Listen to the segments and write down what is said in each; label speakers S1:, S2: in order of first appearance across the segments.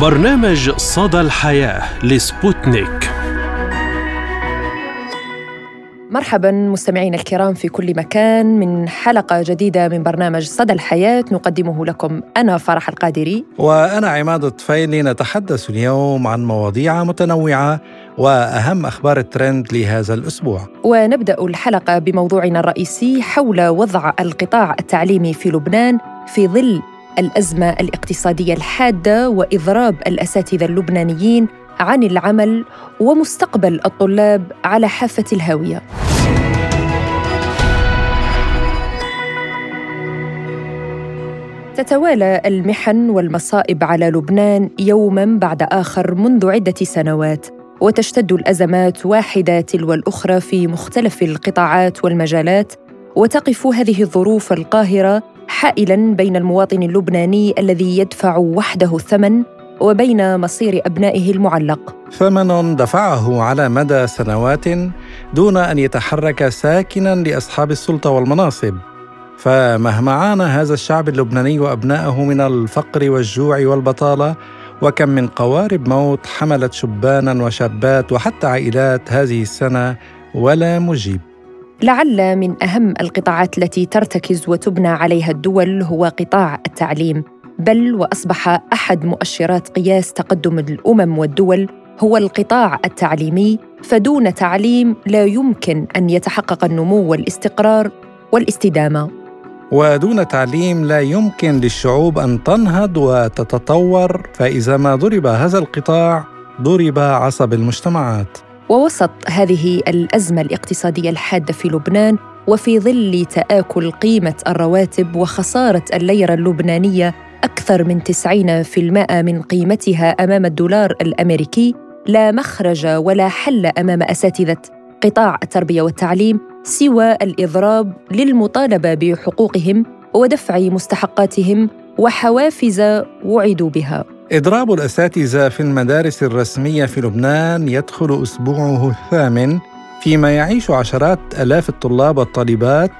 S1: برنامج صدى الحياة لسبوتنيك.
S2: مرحبا مستمعينا الكرام في كل مكان. من حلقة جديدة من برنامج صدى الحياة نقدمه لكم أنا فرح القادري.
S3: وأنا عماد الطفيلي نتحدث اليوم عن مواضيع متنوعة وأهم أخبار الترند لهذا الأسبوع.
S2: ونبدأ الحلقة بموضوعنا الرئيسي حول وضع القطاع التعليمي في لبنان في ظل الأزمة الاقتصادية الحادة وإضراب الأساتذة اللبنانيين عن العمل ومستقبل الطلاب على حافة الهاوية. تتوالى المحن والمصائب على لبنان يوما بعد آخر منذ عدة سنوات وتشتد الأزمات واحدة تلو الأخرى في مختلف القطاعات والمجالات وتقف هذه الظروف القاهرة حائلا بين المواطن اللبناني الذي يدفع وحده الثمن وبين مصير أبنائه المعلق.
S3: ثمن دفعه على مدى سنوات دون أن يتحرك ساكنا لأصحاب السلطة والمناصب. فمهما عانى هذا الشعب اللبناني وأبنائه من الفقر والجوع والبطالة وكم من قوارب موت حملت شبانا وشابات وحتى عائلات هذه السنة ولا مجيب.
S2: لعل من أهم القطاعات التي ترتكز وتبنى عليها الدول هو قطاع التعليم. بل وأصبح أحد مؤشرات قياس تقدم الأمم والدول هو القطاع التعليمي فدون تعليم لا يمكن أن يتحقق النمو والاستقرار والاستدامة.
S3: ودون تعليم لا يمكن للشعوب أن تنهض وتتطور فإذا ما ضرب هذا القطاع ضرب عصب المجتمعات.
S2: ووسط هذه الأزمة الاقتصادية الحادة في لبنان وفي ظل تآكل قيمة الرواتب وخسارة الليرة اللبنانية أكثر من 90% من قيمتها أمام الدولار الأمريكي لا مخرج ولا حل أمام أساتذة قطاع التربية والتعليم سوى الإضراب للمطالبة بحقوقهم ودفع مستحقاتهم وحوافز وعدوا بها.
S3: إضراب الأساتذة في المدارس الرسمية في لبنان يدخل أسبوعه الثامن فيما يعيش عشرات آلاف الطلاب والطالبات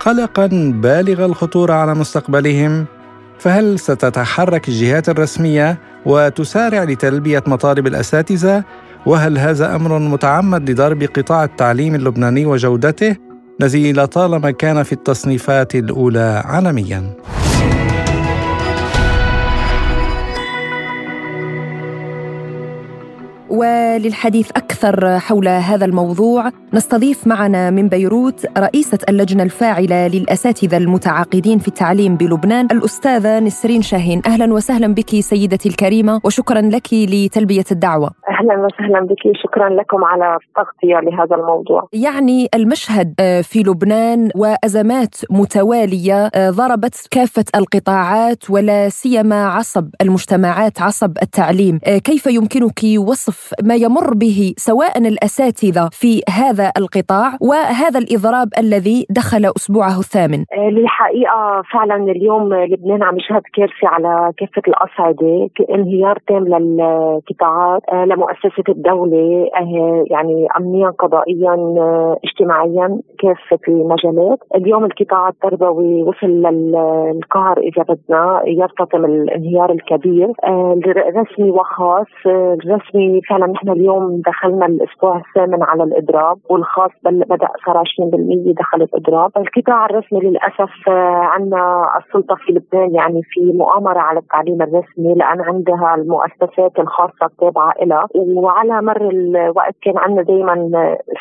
S3: قلقا بالغ الخطورة على مستقبلهم فهل ستتحرك الجهات الرسمية وتسارع لتلبية مطالب الأساتذة؟ وهل هذا أمر متعمد لضرب قطاع التعليم اللبناني وجودته الذي لطالما كان في التصنيفات الأولى عالمياً؟
S2: وللحديث أكثر حول هذا الموضوع نستضيف معنا من بيروت رئيسة اللجنة الفاعلة للأساتذة المتعاقدين في التعليم بلبنان الأستاذة نسرين شاهين. أهلا وسهلا بك سيدتي الكريمة وشكرا لك لتلبية الدعوة.
S4: أهلا وسهلا بك شكرا لكم على التغطيه لهذا الموضوع.
S2: يعني المشهد آه، في لبنان وأزمات متوالية آه، ضربت كافة القطاعات ولا سيما عصب المجتمعات عصب التعليم، آه، كيف يمكنك وصف ما يمر به سواء الأساتذة في هذا القطاع وهذا الإضراب الذي دخل أسبوعه الثامن؟
S4: للحقيقة فعلا اليوم لبنان عم يشهد كارثه على كافة الاصعده، انهيار تام للقطاعات مؤسسة الدولة آه، يعني أمنيا قضائيا آه، اجتماعيا كافة المجالات اليوم القطاع التربوي وصل للقهر إذا بدنا يرتطم الانهيار الكبير آه، رسمي وخاص الرسمي فعلا نحن اليوم دخلنا الأسبوع الثامن على الإضراب والخاص بدأ صار 20% دخل الإضراب، القطاع الرسمي للأسف آه، عندنا السلطة في لبنان يعني في مؤامرة على التعليم الرسمي لأن عندها المؤسسات الخاصة التابعه لها وعلى مر الوقت كان عندنا دائما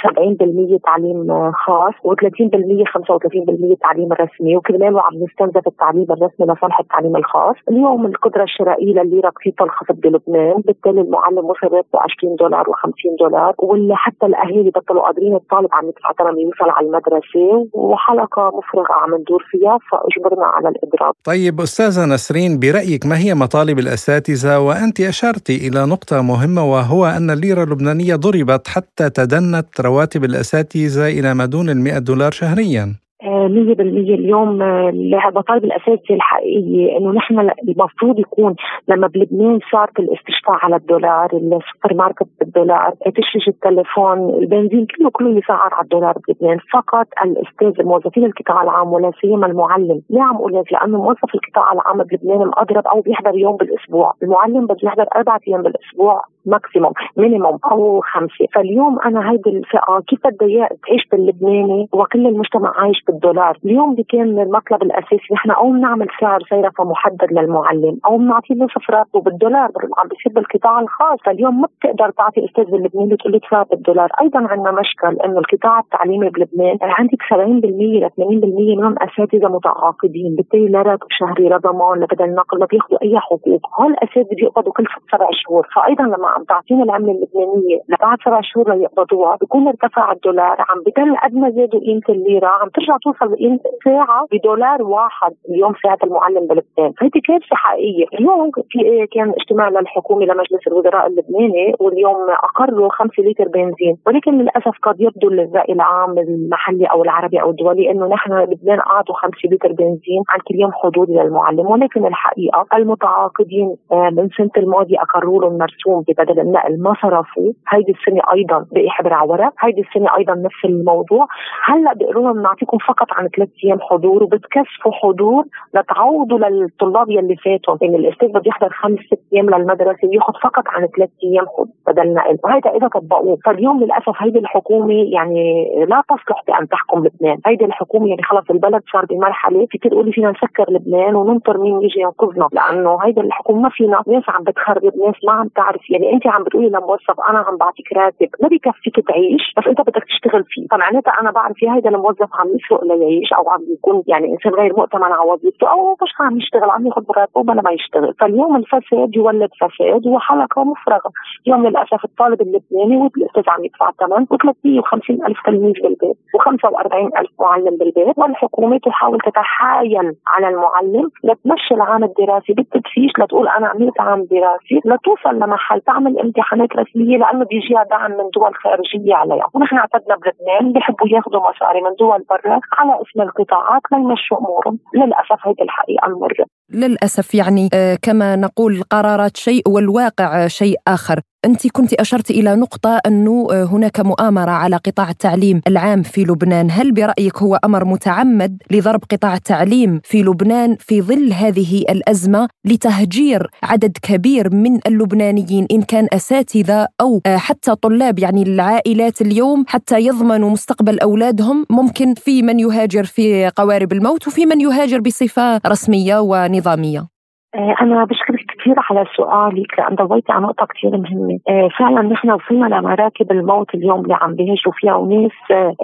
S4: 70% آه، تعليم آه، خاص و30% 35% تعليم رسمي. وكرماله عم نستنزف التعليم الرسمي لصالح التعليم الخاص، اليوم القدرة الشرائية للليره كثير تنخفض بلبنان، بالتالي المعلم مصر 20 دولار و50 دولار واللي حتى الأهالي بطلوا قادرين الطالب عم يدفع ترى يوصل على المدرسة وحلقة مفرغة عم ندور فيها فأجبرنا على الإضراب
S3: طيب أستاذة نسرين برأيك ما هي مطالب الأساتذة وأنت اشرتي إلى نقطة مهمة وهو أن الليرة اللبنانية ضربت حتى تدنت رواتب الأساتذة إلى ما دون ال 100 دولار شهريا.
S4: مية بالمية اليوم المطالب الأساسية الحقيقية إنه نحن المفروض يكون لما بلبنان صارت الاستشفاء على الدولار السوبر ماركت بالدولار تشريج التليفون البنزين كله كله يسعر على الدولار بلبنان. فقط الأستاذ موظفين القطاع العام ولا سيما المعلم ليه عم أقول لأنه موظف القطاع العام بلبنان مضرب أو بيحضر يوم بالأسبوع. المعلم بده يحضر أربعة أيام بالأسبوع maximum minimum أو خمسة. فاليوم أنا هيدي الفئة كيف بدها تعيش باللبناني وكل المجتمع عايش بالدولار اليوم كان المطلب الأساسي؟ نحن أو بنعمل سعر صيرفة محدد للمعلم أو بنعطيه نصف راتبه بالدولار. عم بيصير بالقطاع الخاص. فاليوم ما بتقدر تعطي أستاذ باللبناني تقول له تدفع بالدولار. أيضا عندنا مشكل إنه القطاع التعليمي بلبنان عندك 70% ل 80% منهم أساتذة متعاقدين. بالتالي لا راتب شهري لا ضمان لا بدل نقل ما بياخذوا أي حقوق. هول الأساتذة بيقبضوا كل سبع شهور. فايضا لما عم تعطينا العملة اللبنانية لبعد سبع شهور ليقبضوها بيكون ارتفع الدولار عم بضل قد ما زادوا قيمة الليرة عم ترجع توصل ساعة بدولار واحد اليوم ساعة المعلم بلبنان. هيدي كارثة حقيقية. اليوم في كان اجتماع للحكومة لمجلس الوزراء اللبناني واليوم أقروا 5 لتر بنزين. ولكن للأسف قد يبدو للرأي العام المحلي أو العربي أو الدولي إنه نحن لبنان أعطوا 5 لتر بنزين عن كل يوم حدودي للمعلم. ولكن الحقيقة المتعاقدين آه، من سنة الماضية أقروا لهم مرسوم بدل النقل ما صرفوا. هيدي السنة أيضا بقي حبر على ورق هيدي السنة أيضا نفس الموضوع. هلأ بيقولوا لهم نعطيكم فقط عن ثلاث أيام حضور وبتكثفوا حضور لتعوضوا للطلاب يلي فاتوا. يعني الأستاذ بده يحضر خمس ست أيام للمدرسة وياخذ فقط عن ثلاث أيام بدل نقل وهيدا إذا طبقوه. فاليوم للأسف هيدي الحكومة يعني لا تصلح بأن تحكم لبنان. هيدي الحكومة يعني خلص البلد صار بمرحلة في تقولي فينا نسكر لبنان وننطر مين يجي ينقذنا. لأنه هيدي الحكومة ما فينا. ناس عم بتخرب. ناس ما عم تعرف. يعني أنت عم بتقولي لموظف أنا عم بعطيك راتب. ما بكفيك تعيش. بس أنت بدك تشتغل فيه. فمعناتها أنا بعرف هيدا الموظف عم يسرق ليعيش أو عم يكون يعني إنسان غير مؤتمن على وظيفته أو مش عم يشتغل عم ياخذ راتبه بلا ما يشتغل. فاليوم الفساد يولد فساد وحلقة مفرغة. اليوم للأسف الطالب اللبناني والاستاذ عم يدفع ثمن و350 ألف تلميذ بالبيت و45 ألف معلم بالبيت والحكومة تحاول تتحايل على المعلم لتمشي العام الدراسي بالتدفيش لتقول أنا عملت عام دراسي لتوصل لمحل تعمل امتحانات رسمية لأنه بيجيها دعم من دول خارجية عليها. ونحن اعتدنا بلبنان بيحبوا ياخذوا مصاري من دول برا. على اسم القطاعات ليمشوا امورهم للأسف هيدي الحقيقة المرة.
S2: للأسف يعني آه، كما نقول القرارات شيء والواقع شيء آخر. أنت كنت أشرت إلى نقطة أنه آه، هناك مؤامرة على قطاع التعليم العام في لبنان. هل برأيك هو أمر متعمد لضرب قطاع التعليم في لبنان في ظل هذه الأزمة لتهجير عدد كبير من اللبنانيين إن كان أساتذة أو آه، حتى طلاب يعني العائلات اليوم حتى يضمنوا مستقبل أولادهم؟ ممكن في من يهاجر في قوارب الموت وفي من يهاجر بصفة رسمية ونظامية.
S4: آه، أنا بشكرك كثير على سؤالك لأن ضويتي على نقطة كثير مهمة. آه، فعلا نحن وصلنا لمراكب الموت اليوم اللي عم بيهجوا فيها وناس آه،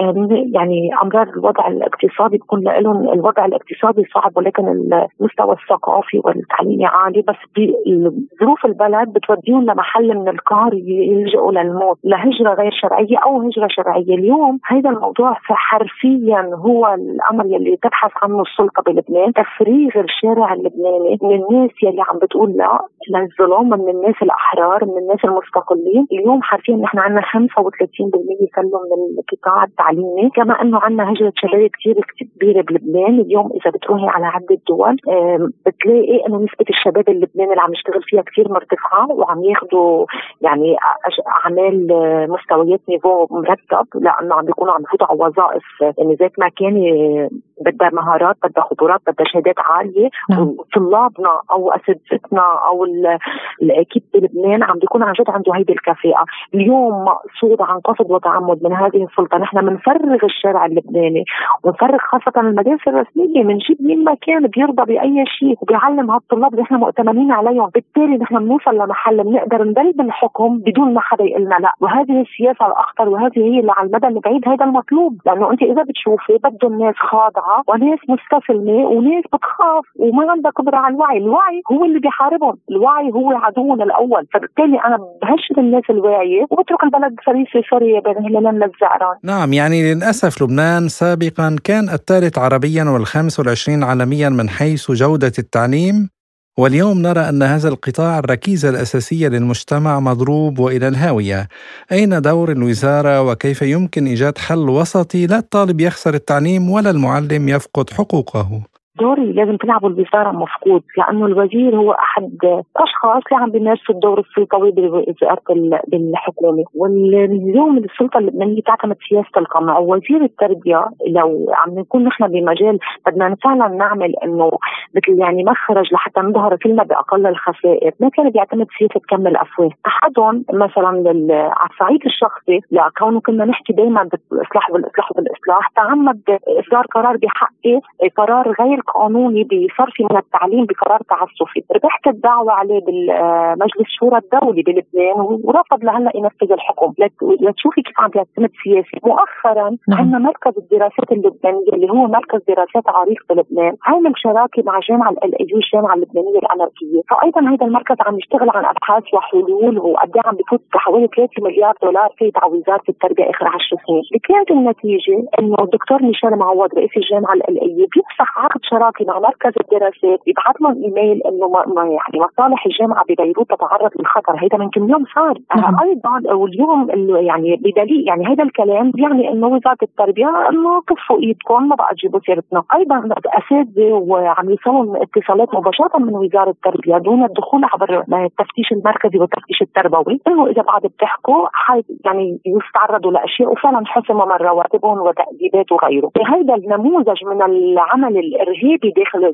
S4: يعني أمرار الوضع الاقتصادي بيكون لهم الوضع الاقتصادي صعب ولكن المستوى الثقافي والتعليمي عالي بس ظروف البلد بتوديهم لمحل من القهر يلجئوا للموت لهجرة غير شرعية أو هجرة شرعية. اليوم هذا الموضوع حرفيا هو الأمر يلي تبحث عنه السلطة بلبنان. تفريغ الشارع اللبناني من الناس يلي عم بتقول لا للظلام من الناس الأحرار من الناس المستقلين. اليوم حرفيا نحن عندنا 35% سلم من القطاع التعليمي كما إنه عندنا هجرة شباب كثير كبيرة بلبنان. اليوم إذا بتروحي على عدة دول بتلاقي إنه نسبة الشباب اللبناني اللي عم يشتغل فيها كثير مرتفعة وعم ياخذوا يعني أعمال مستويات نيفو مرتب. لأنه عم بيكونوا عم يفوتوا على وظائف. يعني ذات ما كان بدها مهارات بدها خبرات بدها شهادات عالية. نعم. وطلابنا أو أساتذتنا أو الأكيد بلبنان عم بيكون عن جد عنده هيدي الكفاءة، اليوم مقصود عن قصد وتعمد من هذه السلطة، نحن بنفرغ الشارع اللبناني ونفرغ خاصة المدارس الرسمية. بنجيب مين ما كان بيرضى بأي شيء وبيعلم هالطلاب اللي نحن مؤتمنين عليهم، بالتالي نحن بنوصل لمحل بنقدر نضل بالحكم بدون ما حدا يقول لنا لا، وهذه السياسة الأخطر وهذه هي اللي على المدى البعيد هذا المطلوب، لأنه أنت إذا بتشوفي بده الناس خاضعة وناس مستسلمة وناس بتخاف وما عندها قدرة على الوعي، الوعي هو اللي بيحاربهم الوعي هو عدونا الأول. فبالتالي أنا بهشر الناس الواعية وبترك البلد فريسه سوريا بين هلالين للزعران
S3: نعم يعني للأسف لبنان سابقا كان الثالث عربيا والخامس والعشرين عالميا من حيث جودة التعليم. واليوم نرى أن هذا القطاع الركيزة الأساسية للمجتمع مضروب وإلى الهاوية. أين دور الوزارة وكيف يمكن إيجاد حل وسطي لا الطالب يخسر التعليم ولا المعلم يفقد حقوقه؟
S4: دوري لازم تلعبه الوزارة مفقود لأنه الوزير هو أحد الاشخاص اللي عم بيمارسوا الدور السلطوي بوزارة بالحكومة. واليوم السلطة اللبنانيه تعتمد سياسة القمع ووزير التربية لو عم نكون نحن بمجال بدنا فعلا نعمل إنه مثل يعني مخرج لحتى نظهر فيلم بأقل الخسائر ما كان بيعتمد سياسة كم الافواه أحدهم مثلا على الصعيد الشخصي لكونه كنا نحكي دائما بالإصلاح والإصلاح والإصلاح تعمد إصدار قرار بحقي قرار غير قانوني بصرف من التعليم بقرار تعسفي. ربحت الدعوة عليه بالمجلس شورى الدولي بلبنان ورفض لهلا ينفذ الحكم. لتشوفي كيف عم بيعتمد سياسي. مؤخرا نعم. عندنا مركز الدراسات اللبنانية اللي هو مركز دراسات عريق بلبنان. عامل شراكة مع جامعة ال اي الجامعة اللبنانية الأمريكية. فأيضا هذا المركز عم يشتغل عن أبحاث وحلول وقد عم بفوت بحوالي 3 مليار دولار في تعويضات في التربية آخر 10 سنين. كانت النتيجة إنه الدكتور ميشيل معوض رئيس الجامعة ال اي بيفسخ عقد شراكة مع مركز الدراسات يبعث لهم إيميل إنه ما يعني مصالح الجامعة ببيروت تتعرض للخطر. هيدا من كم يوم صار. نعم. أيضا واليوم يعني بدليل يعني هذا الكلام يعني إنه وزارة التربية إنه كفوا إيدكم ما بقى تجيبوا سيرتنا. أيضا أساتذة وعم يوصلوا اتصالات مباشرة من وزارة التربية دون الدخول عبر التفتيش المركزي والتفتيش التربوي. إنه إذا بعد بتحكوا يعني يتعرضوا لأشياء وفعلا حسموا من رواتبهم وتأديبات وغيره. هذا النموذج من العمل الإرهابي داخل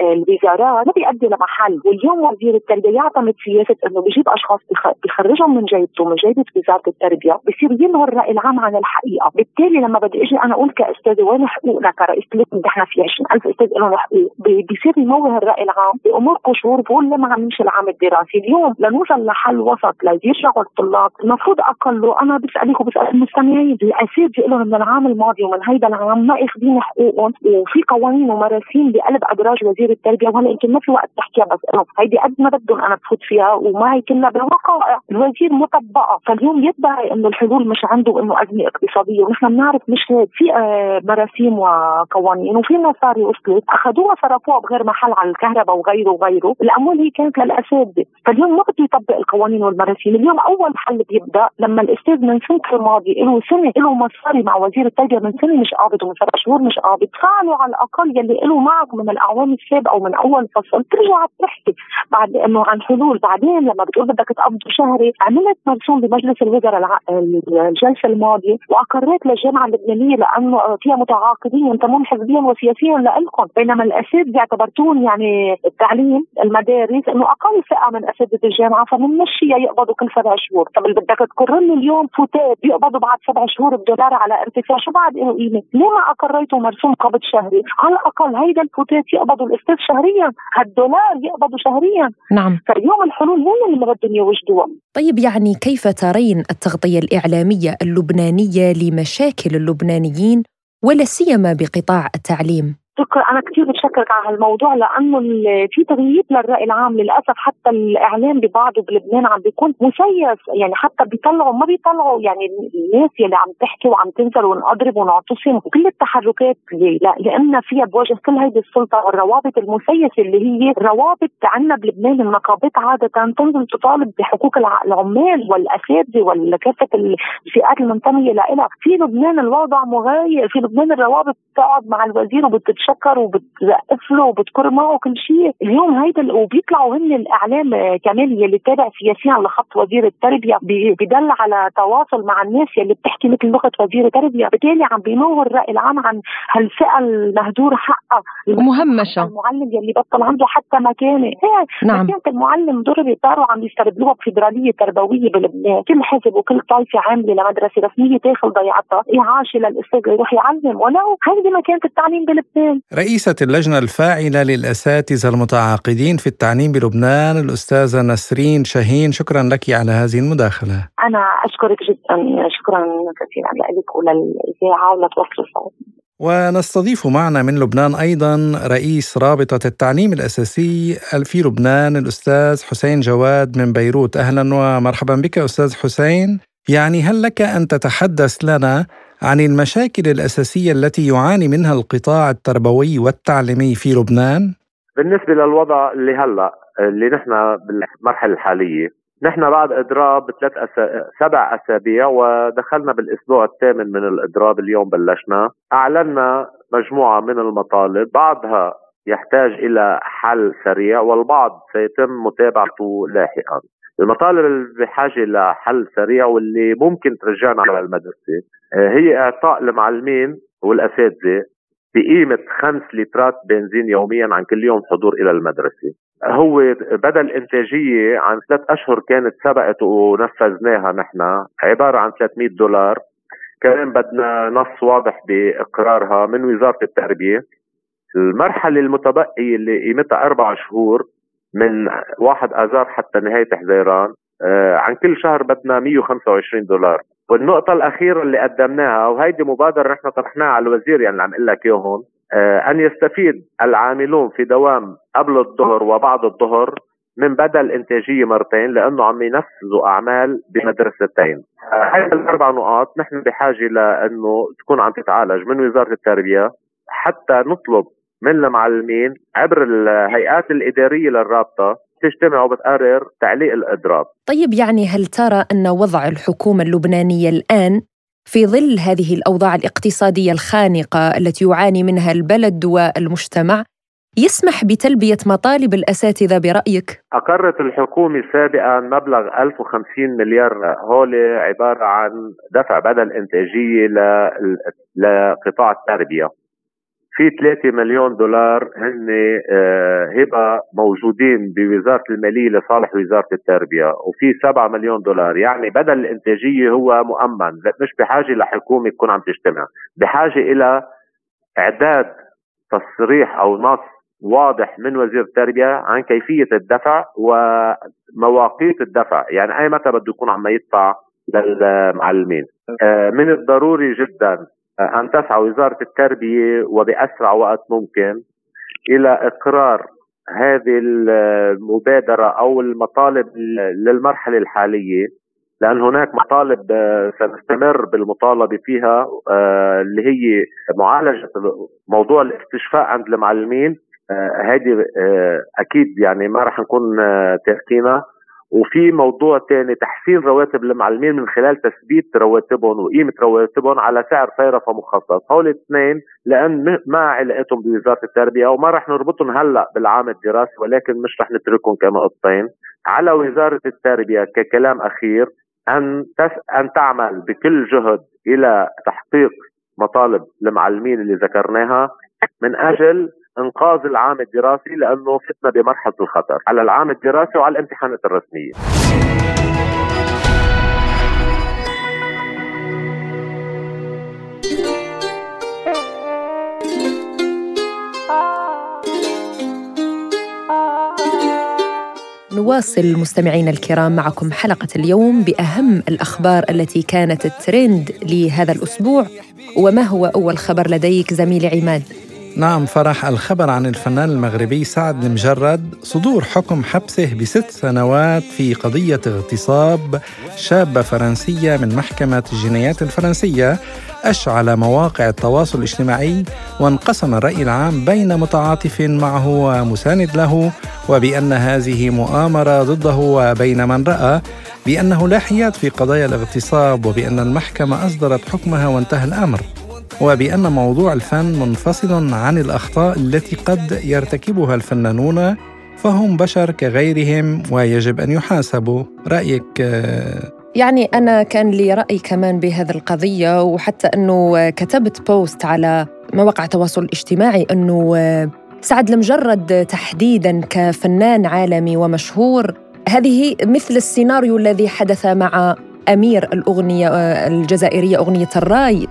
S4: الوزارات ما بيؤدي لمحل. واليوم وزير التربيه يعتمد سياسة إنه بيجيب أشخاص بيخرجهم من جيبته من جيبة وزارة التربية بصير ينهر الراي العام عن الحقيقة. بالتالي لما بدي إجي أنا أقول كأستاذة وين حقوقنا كرئيس نحن في 20000 أستاذ لهم حقوق. بيصير يموه الرأي العام بأمور قشور بقول لما عم يمشي العام الدراسي؟ اليوم لنوصل لحل وسط ليرجعوا الطلاب. المفروض أقله أنا بسألك وبسأل المستمعين. الأساتذة لهم من العام الماضي ومن هيدا العام ما أخذين حقوقهم وفي قوانين ومراسيم بقلب ادراج وزير التربية وهلا يمكن ما في وقت تحكيها بس انه هيدي قد ما بدهم أنا بفوت فيها وما هي كلها بالوقائع الوزير مطبقة. فاليوم يدعي إنه الحلول مش عنده انه أزمة اقتصادية ونحن بنعرف مش هيك. في آه، مراسيم وقوانين وفي مصاري وصلت. أخذوها صرفوها بغير محل على الكهرباء وغيره وغيره. الأموال هي كانت للأساتذة. فاليوم ما بده يطبق القوانين والمراسيم. اليوم أول حل بيبدأ لما الأستاذ من سنه الماضي له سنة له مصاري مع وزير التربية من سنة مش قابض ومن سبع شهور مش قابض. فعلوا على الأقل يلي له معك من الأعوام السابقة ومن أول فصل ترجع تحكي بعد إنه عن حلول بعدين لما بتقول بدك تقبضوا شهري عملت مرسوم بمجلس الوزراء الجلسة الماضية واقريت للجامعة اللبنانية لأنه فيها متعاقدين ينتمون حزبيا وسياسيا لكم بينما الأساتذة اعتبرتون يعني التعليم المدارس إنه أقل فئة من أساتذة الجامعة فبنمشيها يقبضوا كل سبع شهور طب اللي بدك تقر لي اليوم فتات بيقبضوا بعد سبع شهور بدولار على ارتفاع شو بعد له قيمة؟ ليه ما أقريتوا مرسوم قبض شهري؟ على الأقل هيدا الفتات يقبضوا الإستاذ شهريا هالدولار يقبضوا شهريا.
S2: نعم.
S4: فاليوم الحلول هي اللي بدهم يوجدوها
S2: طيب يعني كيف ترين التغطية الإعلامية اللبنانية لمشاكل اللبنانيين ولا سيما بقطاع التعليم؟
S4: أنا كثير بتشكرك على هالموضوع لأنه في تغيير للرأي العام للأسف حتى الإعلام ببعضه بلبنان عم بيكون مسيس يعني حتى بيطلعوا ما بيطلعوا يعني الناس يلي عم تحكي وعم تنزل ونضرب ونعتصم وكل التحركات اللي لا لأن فيها بوجه كل هيدي السلطة والروابط المسيسه اللي هي روابط عندنا بلبنان النقابات عادة تنزل تطالب بحقوق العمال والأساتذة وكافه الفئات المنتمية لها في لبنان الوضع مغاير في لبنان الروابط تقعد مع الوزير وبتتش بتتشكر وبتزقف له وبتكر معه كل شيء. اليوم هيدا وبيطلعوا هن الإعلام آه، كمان يلي تابع سياسيا لخط وزير التربية بدل على تواصل مع الناس يلي بتحكي مثل لغة وزير التربية. بالتالي عم بينور الراي العام عن هالفئة المهدور حقها.
S2: مهمشه
S4: المعلم يلي بطل عنده حتى مكانة. إيه
S2: نعم.
S4: مكانة المعلم ضرب صاروا عم يستبدلوها بفيدرالية تربوية بلبنان. كل حزب وكل طائفة عاملة لمدرسة رسمية تاخذ ضيعتها. اعاشه للاستاذ يروح يعلم. ولو هيدي مكانة التعليم بلبنان.
S3: رئيسة اللجنة الفاعلة للأساتذة المتعاقدين في التعليم بلبنان الأستاذة نسرين شاهين. شكرا لك على هذه المداخلة.
S4: أنا أشكرك جدا. شكرا كثيرا لك وللإذاعة ولتوصل الصوت.
S3: ونستضيف معنا من لبنان أيضا رئيس رابطة التعليم الأساسي في لبنان الأستاذ حسين جواد من بيروت. أهلا ومرحبا بك أستاذ حسين. يعني هل لك أن تتحدث لنا عن المشاكل الأساسية التي يعاني منها القطاع التربوي والتعليمي في لبنان؟
S5: بالنسبة للوضع اللي هلأ اللي نحن بالمرحلة الحالية نحن بعد إضراب ثلاث أسا... سبع أسابيع ودخلنا بالأسبوع الثامن من الإضراب اليوم بلشنا أعلنا مجموعة من المطالب بعضها يحتاج إلى حل سريع والبعض سيتم متابعته لاحقا المطالب اللي بحاجة لحل سريع واللي ممكن ترجعنا على المدرسة هي إعطاء المعلمين والأساتذة بقيمة خمس لترات بنزين يوميا عن كل يوم حضور إلى المدرسة. هو بدل إنتاجية عن ثلاث أشهر كانت سبقت ونفذناها نحن عبارة عن 300 دولار. كمان بدنا نص واضح بإقرارها من وزارة التربية. المرحلة المتبقية اللي قيمتها أربع شهور من واحد آذار حتى نهاية حزيران آه عن كل شهر بدنا 125 دولار. والنقطة الأخيرة اللي قدمناها وهيدي مبادرة نحن طرحناها على الوزير يعني اللي عم أقول لك إياهم آه أن يستفيد العاملون في دوام قبل الظهر وبعد الظهر من بدل إنتاجية مرتين لأنه عم ينفذوا أعمال بمدرستين. هاي آه الأربع نقاط نحن بحاجة لأنه تكون عم تتعالج من وزارة التربية حتى نطلب من المعلمين عبر الهيئات الإدارية للرابطة تجتمع وبتقرر تعليق الإضراب
S2: طيب يعني هل ترى أن وضع الحكومة اللبنانية الآن في ظل هذه الأوضاع الاقتصادية الخانقة التي يعاني منها البلد والمجتمع يسمح بتلبية مطالب الأساتذة برأيك؟
S5: أقرت الحكومة سابقا مبلغ 1050 مليار هول عبارة عن دفع بدل إنتاجية لقطاع التربية في 3 مليون دولار هن آه، هبة موجودين بوزارة المالية لصالح وزارة التربية وفي 7 مليون دولار. يعني بدل الإنتاجية هو مؤمن مش بحاجة لحكومة تكون عم تجتمع بحاجة إلى إعداد تصريح أو نص واضح من وزير التربية عن كيفية الدفع ومواقيت الدفع. يعني أي متى بده يكون عم يدفع للمعلمين. آه، من الضروري جدا أن تسعى وزارة التربية وبأسرع وقت ممكن إلى إقرار هذه المبادرة أو المطالب للمرحلة الحالية لأن هناك مطالب آه، سنستمر بالمطالبة فيها آه، اللي هي معالجة موضوع الاستشفاء عند المعلمين. هذه آه، أكيد يعني ما راح نكون تاركينها وفي موضوع ثاني تحسين رواتب المعلمين من خلال تثبيت رواتبهم وقيمة رواتبهم على سعر فيرفا مخصص، هول الاثنين لأن ما علاقتهم بوزارة التربية وما رح نربطهم هلأ بالعام الدراسي ولكن مش رح نتركهم كنقطتين، على وزارة التربية ككلام أخير أن تس أن تعمل بكل جهد إلى تحقيق مطالب المعلمين اللي ذكرناها من أجل إنقاذ العام الدراسي لأنه فتنا بمرحلة الخطر على العام الدراسي وعلى الامتحانات الرسمية.
S2: نواصل مستمعينا الكرام معكم حلقة اليوم بأهم الأخبار التي كانت الترند لهذا الأسبوع وما هو أول خبر لديك زميلي عماد؟
S3: نعم فرح الخبر عن الفنان المغربي سعد المجرد صدور حكم حبسه بست سنوات في قضية اغتصاب شابة فرنسية من محكمة الجنايات الفرنسية. أشعل مواقع التواصل الاجتماعي وانقسم الرأي العام بين متعاطف معه ومساند له وبأن هذه مؤامرة ضده وبين من رأى بأنه لا حياد في قضايا الاغتصاب وبأن المحكمة أصدرت حكمها وانتهى الأمر. وبأن موضوع الفن منفصل عن الأخطاء التي قد يرتكبها الفنانون فهم بشر كغيرهم ويجب أن يحاسبوا. رأيك؟
S2: يعني أنا كان لي رأي كمان بهذه القضية وحتى أنه كتبت بوست على مواقع التواصل الاجتماعي أنه سعد المجرد تحديدا كفنان عالمي ومشهور هذه مثل السيناريو الذي حدث مع أمير الأغنية الجزائرية أغنية الرأي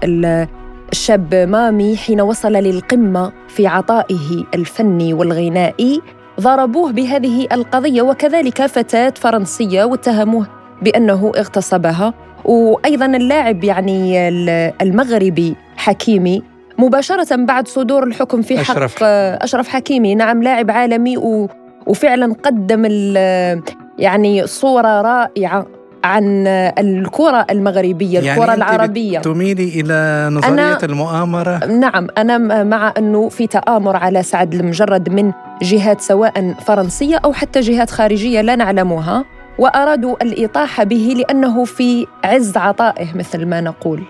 S2: الشاب مامي حين وصل للقمة في عطائه الفني والغنائي ضربوه بهذه القضية وكذلك فتاة فرنسية واتهموه بأنه اغتصبها. وأيضا اللاعب يعني المغربي حكيمي مباشرة بعد صدور الحكم في حق أشرف, أشرف حكيمي نعم لاعب عالمي وفعلا قدم يعني صورة رائعة. عن الكرة المغربية يعني الكرة العربية.
S3: تميلي إلى نظرية أنا المؤامرة؟
S2: نعم أنا مع أنه في تآمر على سعد المجرد من جهات سواء فرنسية أو حتى جهات خارجية لا نعلمها وأرادوا الاطاحه به لأنه في عز عطائه مثل ما نقول.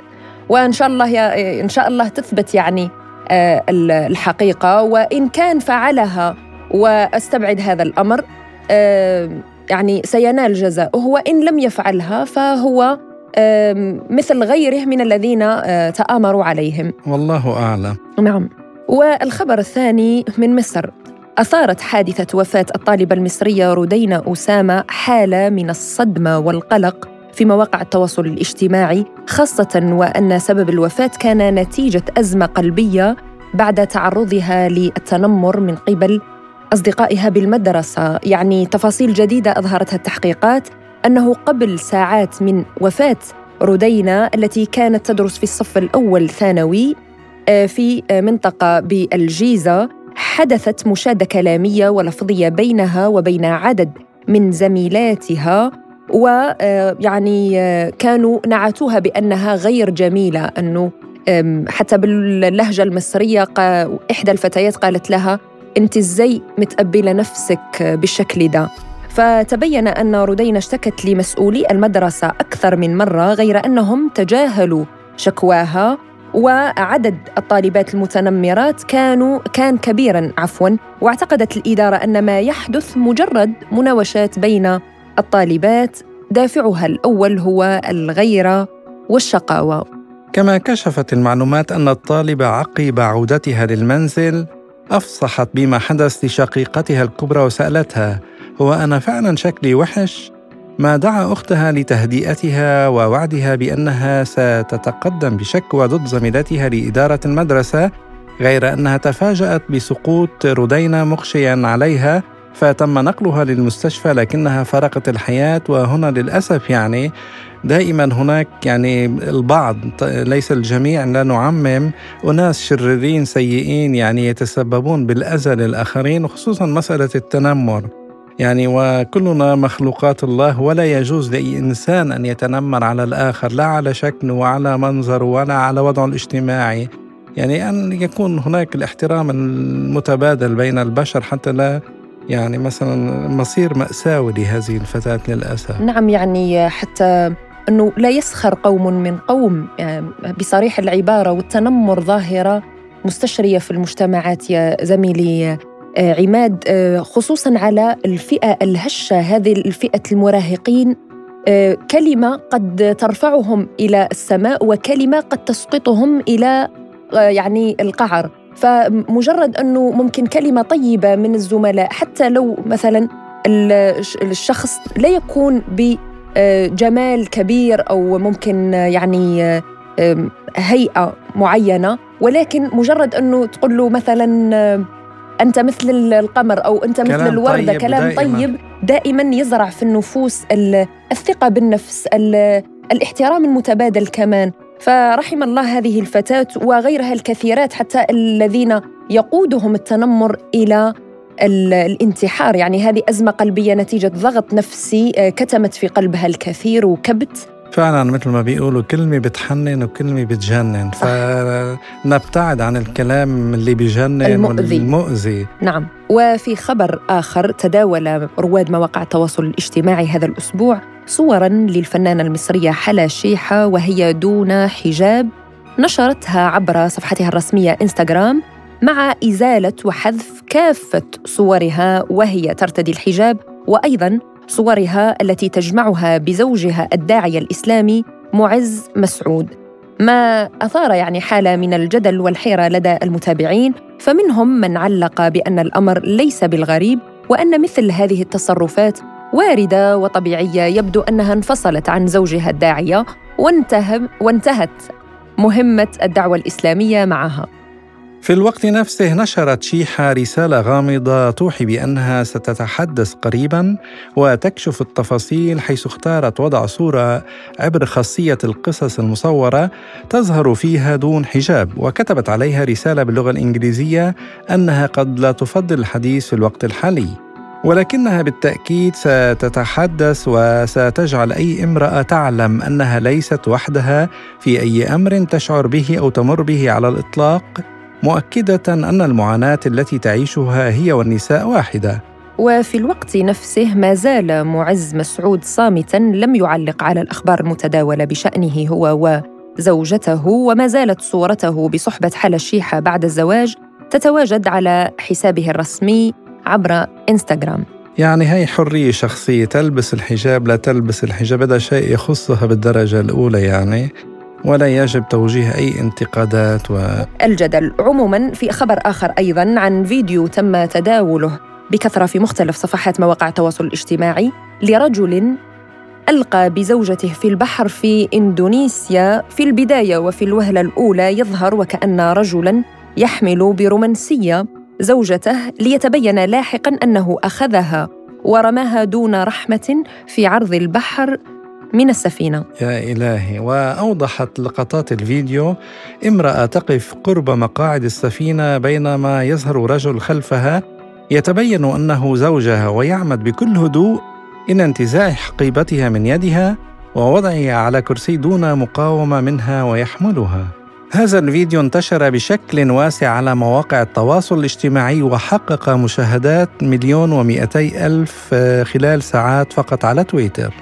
S2: وإن شاء الله يا إن شاء الله تثبت يعني آه، الحقيقة. وإن كان فعلها وأستبعد هذا الأمر آه، يعني سينال جزاؤه وان لم يفعلها فهو مثل غيره من الذين آه، تآمروا عليهم.
S3: والله أعلم.
S2: نعم. والخبر الثاني من مصر. أثارت حادثة وفاة الطالبة المصرية رودينا أسامة حالة من الصدمة والقلق في مواقع التواصل الاجتماعي خاصة وأن سبب الوفاة كان نتيجة أزمة قلبية بعد تعرضها للتنمر من قبل أصدقائها بالمدرسة. يعني تفاصيل جديدة أظهرتها التحقيقات أنه قبل ساعات من وفاة رودينا التي كانت تدرس في الصف الأول ثانوي آه، في منطقة بالجيزة حدثت مشادة كلامية ولفظية بينها وبين عدد من زميلاتها ويعني آه، كانوا نعتوها بأنها غير جميلة أنه حتى باللهجة المصرية إحدى الفتيات قالت لها أنت إزاي متقبلة نفسك بالشكل ده؟ فتبين أن رودين اشتكت لمسؤولي المدرسة أكثر من مرة غير أنهم تجاهلوا شكواها وعدد الطالبات المتنمرات كانوا كان كبيرا عفوا واعتقدت الإدارة أن ما يحدث مجرد مناوشات بين الطالبات. دافعها الأول هو الغيرة والشقاوة.
S3: كما كشفت المعلومات أن الطالبة عقب عودتها للمنزل أفصحت بما حدث لشقيقتها الكبرى وسألتها هو أنا فعلا شكلي وحش؟ ما دعا أختها لتهدئتها ووعدها بأنها ستتقدم بشكوى ضد زميلتها لإدارة المدرسة غير أنها تفاجأت بسقوط رودينا مغشيا عليها فتم نقلها للمستشفى لكنها فرقت الحياة وهنا للأسف يعني دائما هناك يعني البعض ليس الجميع لا نعمم أناس شريرين سيئين يعني يتسببون بالأذى للآخرين وخصوصا مسألة التنمر. يعني وكلنا مخلوقات الله ولا يجوز لأي إنسان أن يتنمر على الآخر لا على شكله وعلى منظره ولا على وضعه الاجتماعي. يعني أن يكون هناك الاحترام المتبادل بين البشر حتى لا يعني مثلا مصير مأساوي لهذه الفتاة للأسف.
S2: نعم يعني حتى أنه لا يسخر قوم من قوم بصريح العبارة والتنمر ظاهرة مستشرية في المجتمعات يا زميلي آه، عماد آه، خصوصا على الفئة الهشة هذه الفئة المراهقين آه، كلمة قد ترفعهم إلى السماء وكلمة قد تسقطهم إلى يعني القعر. فمجرد أنه ممكن كلمة طيبة من الزملاء حتى لو مثلا الشخص لا يكون بجمال كبير أو ممكن يعني هيئة معينة ولكن مجرد أنه تقول له مثلا أنت مثل القمر أو أنت مثل الوردة طيب كلام دائما. طيب دائما يزرع في النفوس الثقة بالنفس الاحترام المتبادل كمان فرحم الله هذه الفتاة وغيرها الكثيرات حتى الذين يقودهم التنمر إلى الانتحار يعني هذه أزمة قلبية نتيجة ضغط نفسي آه، كتمت في قلبها الكثير وكبت.
S3: فعلا مثل ما بيقولوا كلمة بتحنن وكلمة بتجنن. فنبتعد عن الكلام اللي بيجنن
S2: المؤذي.
S3: والمؤذي.
S2: نعم. وفي خبر آخر تداول رواد مواقع التواصل الاجتماعي هذا الأسبوع صورا للفنانة المصرية حلا شيحة وهي دون حجاب نشرتها عبر صفحتها الرسمية إنستغرام. مع إزالة وحذف كافة صورها وهي ترتدي الحجاب وأيضا صورها التي تجمعها بزوجها الداعية الإسلامي معز مسعود. ما أثار يعني حالة من الجدل والحيرة لدى المتابعين فمنهم من علق بأن الأمر ليس بالغريب وأن مثل هذه التصرفات واردة وطبيعية يبدو أنها انفصلت عن زوجها الداعية وانتهت مهمة الدعوة الإسلامية معها.
S3: في الوقت نفسه نشرت شيحة رسالة غامضة توحي بأنها ستتحدث قريبا وتكشف التفاصيل حيث اختارت وضع صورة عبر خاصية القصص المصورة تظهر فيها دون حجاب وكتبت عليها رسالة باللغة الإنجليزية أنها قد لا تفضل الحديث في الوقت الحالي. ولكنها بالتأكيد ستتحدث وستجعل أي امرأة تعلم أنها ليست وحدها في أي أمر تشعر به أو تمر به على الإطلاق. مؤكدة أن المعاناة التي تعيشها هي والنساء واحدة.
S2: وفي الوقت نفسه ما زال معز مسعود صامتا لم يعلق على الأخبار المتداولة بشأنه هو وزوجته وما زالت صورته بصحبة حلا الشيحة بعد الزواج تتواجد على حسابه الرسمي عبر إنستغرام.
S3: يعني هي حرية شخصية تلبس الحجاب لا تلبس الحجاب هذا شيء يخصها بالدرجة الأولى يعني. ولا يجب توجيه أي انتقادات و...
S2: الجدل عموما في خبر آخر أيضا عن فيديو تم تداوله بكثرة في مختلف صفحات مواقع التواصل الاجتماعي لرجل ألقى بزوجته في البحر في إندونيسيا في البداية وفي الوهلة الأولى يظهر وكأن رجلاً يحمل برومانسية زوجته ليتبين لاحقاً أنه أخذها ورماها دون رحمة في عرض البحر من السفينة.
S3: يا إلهي وأوضحت لقطات الفيديو امرأة تقف قرب مقاعد السفينة بينما يظهر رجل خلفها يتبين أنه زوجها ويعمد بكل هدوء إلى انتزاع حقيبتها من يدها ووضعها على كرسي دون مقاومة منها ويحملها. هذا الفيديو انتشر بشكل واسع على مواقع التواصل الاجتماعي وحقق مشاهدات مليون ومئتي ألف خلال ساعات فقط على تويتر.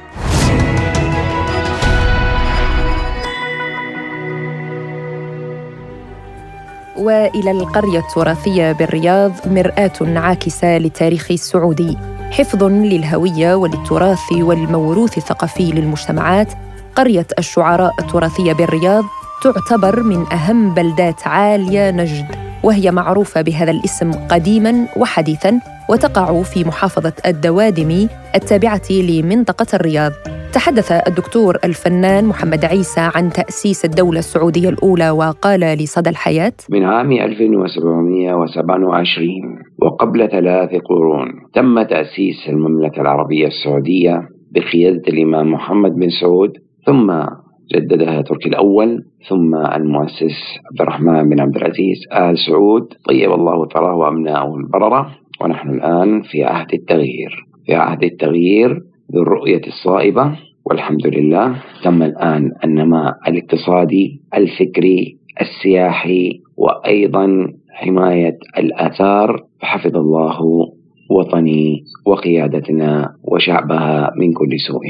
S2: والى القرية التراثية بالرياض مرآة عاكسة للتاريخ السعودي. حفظ للهوية وللتراث والموروث الثقافي للمجتمعات قرية الشعراء التراثية بالرياض تعتبر من أهم بلدات عالية نجد. وهي معروفة بهذا الاسم قديما وحديثا وتقع في محافظة الدوادمي التابعة لمنطقة الرياض. تحدث الدكتور الفنان محمد عيسى عن تأسيس الدولة السعودية الأولى وقال لصدى الحياة
S6: من عام 1727 وقبل ثلاث قرون تم تأسيس المملكة العربية السعودية بقيادة الإمام محمد بن سعود ثم جددها تركي الأول ثم المؤسس عبد الرحمن بن عبد العزيز آل سعود. طيب الله ثراه وأمناءه البررة. ونحن الآن في عهد التغيير. في عهد التغيير ذو الرؤية الصائبة والحمد لله. تم الآن النماء الاقتصادي الفكري السياحي وأيضا حماية الآثار. فحفظ الله وطني وقيادتنا وشعبها من كل سوء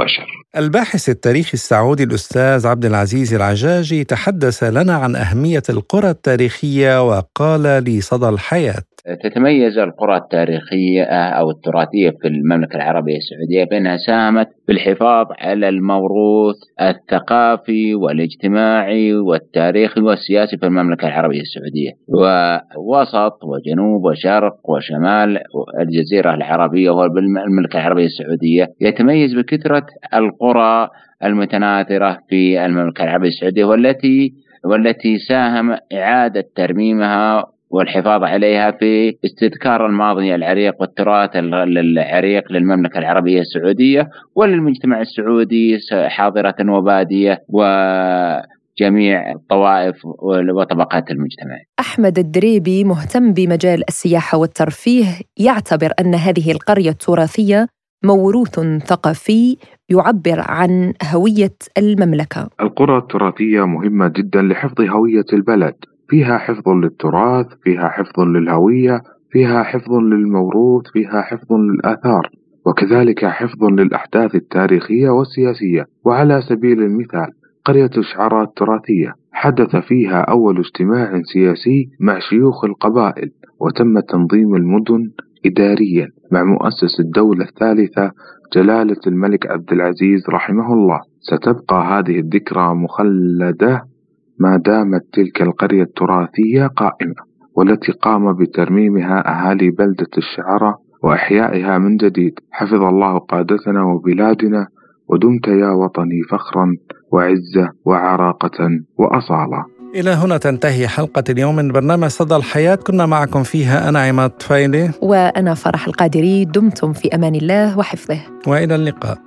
S6: وشر.
S3: الباحث التاريخي السعودي الأستاذ عبد العزيز العجاجي تحدث لنا عن أهمية القرى التاريخية وقال لصدى الحياة
S7: تتميز القرى التاريخية أو التراثية في المملكة العربية السعودية بأنها ساهمت بالحفاظ على الموروث الثقافي والاجتماعي والتاريخي والسياسي في المملكة العربية السعودية ووسط وجنوب وشرق وشمال الجزيرة العربية والمملكة العربية السعودية يتميز بكثرة القرى المتناثرة في المملكة العربية السعودية والتي والتي ساهم إعادة ترميمها والحفاظ عليها في استذكار الماضي العريق والتراث العريق للمملكة العربية السعودية وللمجتمع السعودي حاضرة وبادية و جميع الطوائف وطبقات المجتمع.
S2: أحمد الدريبي مهتم بمجال السياحة والترفيه يعتبر أن هذه القرية التراثية موروث ثقافي يعبر عن هوية المملكة.
S8: القرى التراثية مهمة جدا لحفظ هوية البلد فيها حفظ للتراث فيها حفظ للهوية فيها حفظ للموروث فيها حفظ للآثار وكذلك حفظ للأحداث التاريخية والسياسية وعلى سبيل المثال قرية الشعراء التراثية حدث فيها أول اجتماع سياسي مع شيوخ القبائل وتم تنظيم المدن إداريا مع مؤسس الدولة الثالثة جلالة الملك عبد العزيز رحمه الله. ستبقى هذه الذكرى مخلدة ما دامت تلك القرية التراثية قائمة والتي قام بترميمها أهالي بلدة الشعرة وإحيائها من جديد. حفظ الله قادتنا وبلادنا ودمت يا وطني فخرا وعزة وعراقة وأصالة.
S3: إلى هنا تنتهي حلقة اليوم من برنامج صدى الحياة. كنا معكم فيها أنا عماد فايلي
S2: وأنا فرح القادري. دمتم في أمان الله وحفظه.
S3: وإلى اللقاء.